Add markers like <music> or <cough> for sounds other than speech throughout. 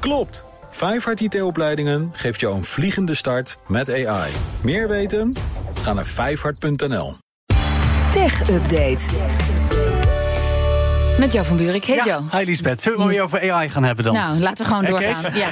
Klopt. Vijfhart IT-opleidingen geeft jou een vliegende start met AI. Meer weten? Ga naar vijfhart.nl. Tech Update. Met Jo van Buurik. Hey ja, Jo. Hi Lisbeth. Zullen we het over AI gaan hebben dan? Nou, laten we gewoon doorgaan. Ja.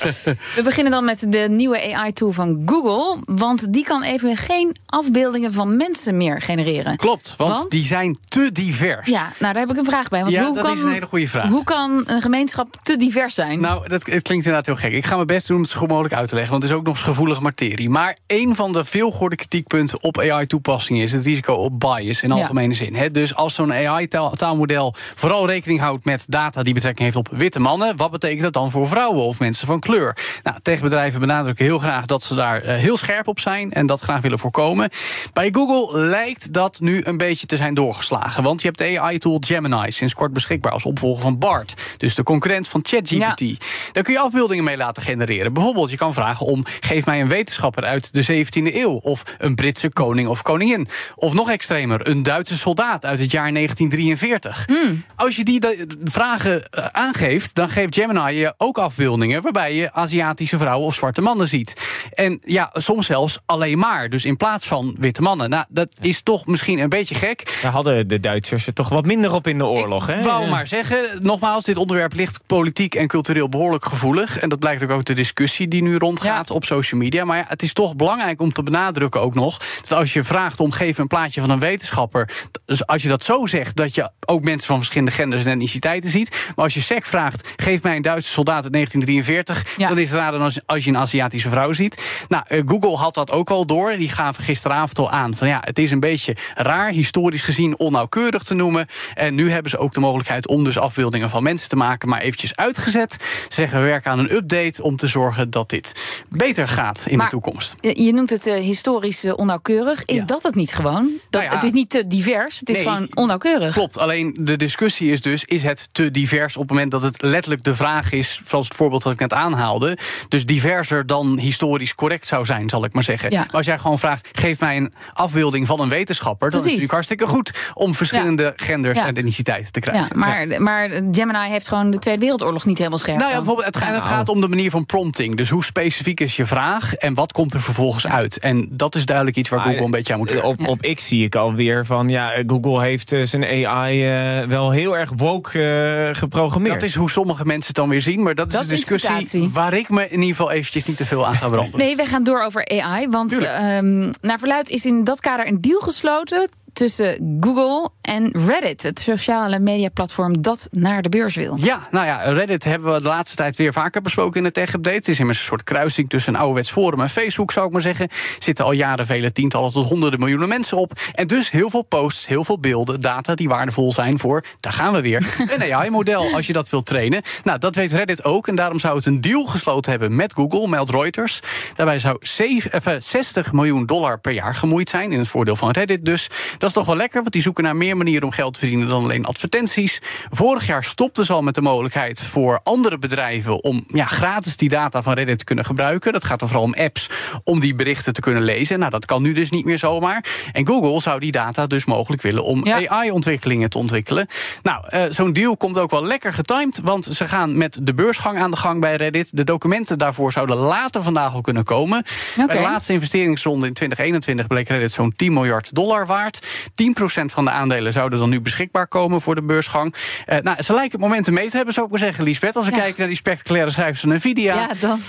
<laughs> We beginnen dan met de nieuwe AI-tool van Google. Want die kan even geen afbeeldingen van mensen meer genereren. Klopt, want, Want? die zijn te divers. Ja, nou daar heb ik een vraag bij. Want Ja, hoe dat kan, is een hele goede vraag. Hoe kan een gemeenschap te divers zijn? Nou, dat, het klinkt inderdaad heel gek. Ik ga mijn best doen om het zo goed mogelijk uit te leggen, want het is ook nog eens gevoelige materie. Maar een van de veelgehoorde kritiekpunten op AI-toepassingen is het risico op bias in algemene zin. Dus als zo'n AI-taalmodel vooral rekening houdt met data die betrekking heeft op witte mannen, wat betekent dat dan voor vrouwen of mensen van kleur? Nou, techbedrijven benadrukken heel graag dat ze daar eh, heel scherp op zijn en dat graag willen voorkomen. Bij Google lijkt dat nu een beetje te zijn doorgeslagen, want je hebt de AI-tool Gemini sinds kort beschikbaar als opvolger van BART, dus de concurrent van ChatGPT. Ja. Daar kun je afbeeldingen mee laten genereren. Bijvoorbeeld, je kan vragen om: geef mij een wetenschapper uit de 17e eeuw. Of een Britse koning of koningin. Of nog extremer, een Duitse soldaat uit het jaar 1943. Als je die vragen eh, aangeeft, dan geeft Gemini je ook afbeeldingen waarbij je Aziatische vrouwen of zwarte mannen ziet. En ja, soms zelfs alleen maar. Dus in plaats van witte mannen. Nou, dat is toch misschien een beetje gek. Daar hadden de Duitsers er toch wat minder op in de oorlog, Ik hè? wou maar zeggen, nogmaals, dit onderwerp ligt politiek en cultureel behoorlijk gevoelig. En dat blijkt ook uit de discussie die nu rondgaat op social media. Maar ja, het is toch belangrijk om te benadrukken ook nog... dat als je vraagt om geef een plaatje van een wetenschapper... dus als je dat zo zegt, dat je ook mensen van verschillende genders en etniciteiten ziet. Maar als je sec vraagt, geef mij een Duitse soldaat uit 1943... Ja. dan is het raar dan als, als je een Aziatische vrouw ziet. Nou, eh, Google had dat ook al door. Die gaven gisteravond al aan van ja, het is een beetje raar... historisch gezien onnauwkeurig te noemen. En nu hebben ze ook de mogelijkheid om dus afbeeldingen van mensen te maken... maar eventjes uitgezet. Ze zeggen we werken aan een update om te zorgen dat dit beter gaat in Maar- de toekomst. Je noemt het eh, historisch eh, onnauwkeurig. Is Ja. dat het niet gewoon? Dat, Nou ja. Het is niet te divers, het is Nee. gewoon onnauwkeurig. Klopt, alleen de discussie is dus... is het te divers op het moment dat het letterlijk de vraag is... zoals het voorbeeld dat ik net aanhaalde... dus diverser dan historisch correct zou zijn, zal ik maar zeggen. Ja. Maar als jij gewoon vraagt... geef mij een afbeelding van een wetenschapper... dan is het natuurlijk hartstikke goed... om verschillende genders Ja. en etniciteiten te Ja, krijgen. maar, maar Gemini heeft gewoon de Tweede Wereldoorlog niet helemaal scherp. Nou ja, bijvoorbeeld, het, gaat- het gaat om de manier van prompting. Dus hoe specifiek is je vraag en wat komt er vervolgens uit? En dat is duidelijk iets waar Maar, Google een beetje aan moet werken. Op, op X zie ik alweer van, ja, Google heeft eh, zijn AI eh, wel heel erg woke eh, geprogrammeerd. Dat is hoe sommige mensen het dan weer zien. Maar dat, Dat is een is discussie waar ik me in ieder geval eventjes niet te veel aan ga branden. Nee, we gaan door over AI. Want ehm, naar verluid is in dat kader een deal gesloten tussen Google en Reddit, het sociale mediaplatform dat naar de beurs wil. Ja, nou ja, Reddit hebben we de laatste tijd weer vaker besproken in de tech-update. Het is immers een soort kruising tussen een ouderwets forum en Facebook, zou ik maar zeggen. Zitten al jaren vele tientallen tot honderden miljoenen mensen op. En dus heel veel posts, heel veel beelden, data die waardevol zijn voor, daar gaan we weer, <laughs> een AI-model als je dat wilt trainen. Nou, dat weet Reddit ook en daarom zou het een deal gesloten hebben met Google, meldt Reuters. Daarbij zou zeven- eh, 60 miljoen dollar per jaar gemoeid zijn, in het voordeel van Reddit dus. Dat is toch wel lekker, want die zoeken naar meer manieren om geld te verdienen dan alleen advertenties. Vorig jaar stopten ze al met de mogelijkheid voor andere bedrijven om ja, gratis die data van Reddit te kunnen gebruiken. Dat gaat dan vooral om apps om die berichten te kunnen lezen. Nou, dat kan nu dus niet meer zomaar. En Google zou die data dus mogelijk willen om Ja. AI-ontwikkelingen te ontwikkelen. Nou, eh, zo'n deal komt ook wel lekker getimed, want ze gaan met de beursgang aan de gang bij Reddit. De documenten daarvoor zouden later vandaag al kunnen komen. Bij de laatste investeringsronde in 2021 bleek Reddit zo'n 10 miljard dollar waard. 10% van de aandelen zouden dan nu beschikbaar komen voor de beursgang. Eh, nou, ze lijken het momentum mee te hebben, zou ik maar zeggen, Liesbeth. Als we Ja. kijken naar die spectaculaire cijfers van Nvidia. Ja, dan.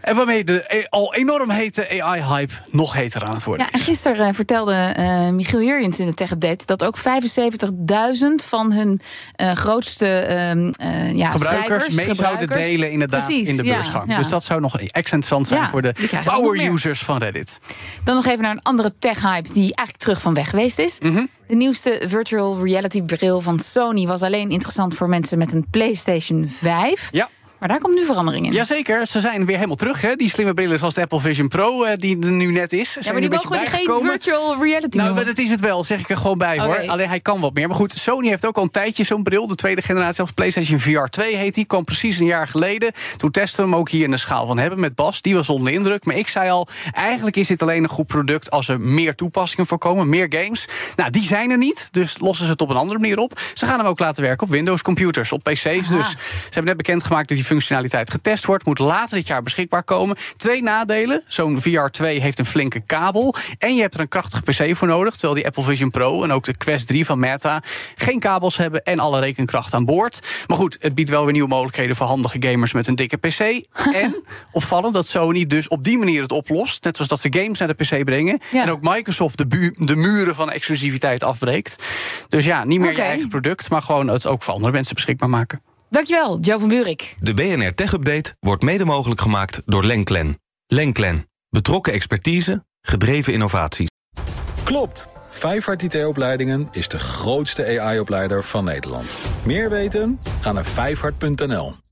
En waarmee de eh, al enorm hete AI-hype nog heter aan het worden Ja, en gisteren eh, vertelde eh, Michiel Jurjens in de Tech Update dat ook 75.000 van hun eh, grootste ehm, eh, ja, gebruikers mee zouden delen inderdaad Precies, in de beursgang. ja. Dus dat zou nog interessant zijn voor de power-users van Reddit. Dan nog even naar een andere tech-hype die eigenlijk terug van weg geweest is. Mhm. De nieuwste virtual reality bril van Sony was alleen interessant voor mensen met een PlayStation 5. Ja. Maar daar komt nu verandering in. Jazeker, ze zijn weer helemaal terug. Hè? Die slimme brillen zoals de Apple Vision Pro, eh, die er nu net is. ja, zijn maar die mogen beetje geen virtual reality Nou, maar dat is het wel, zeg ik er gewoon bij hoor. Alleen hij kan wat meer. Maar goed, Sony heeft ook al een tijdje zo'n bril. De tweede generatie, zelfs PlayStation VR 2 heet die. Kwam precies een jaar geleden. Toen testen we hem ook hier in de schaal van hebben met Bas. Die was onder de indruk. Maar ik zei al, eigenlijk is dit alleen een goed product... als er meer toepassingen voorkomen, meer games. Nou, die zijn er niet. Dus lossen ze het op een andere manier op. Ze gaan hem ook laten werken op Windows computers, op PC's. Dus ze hebben net bekendgemaakt dat die functionaliteit getest wordt. Moet later dit jaar beschikbaar komen. Twee nadelen. Zo'n VR 2 heeft een flinke kabel. En je hebt er een krachtige PC voor nodig. Terwijl die Apple Vision Pro en ook de Quest 3 van Meta geen kabels hebben en alle rekenkracht aan boord. Maar goed, het biedt wel weer nieuwe mogelijkheden voor handige gamers met een dikke PC. <laughs> en opvallend dat Sony dus op die manier het oplost. Net zoals dat ze games naar de PC brengen. Ja. En ook Microsoft de, muren van exclusiviteit afbreekt. Dus ja, niet meer je eigen product, maar gewoon het ook voor andere mensen beschikbaar maken. Dankjewel, Joe van Buurik. De BNR Tech Update wordt mede mogelijk gemaakt door Lenklen. Lenklen. Betrokken expertise, gedreven innovaties. Klopt. Vijfhart IT-opleidingen is de grootste AI-opleider van Nederland. Meer weten? Ga naar vijfhart.nl.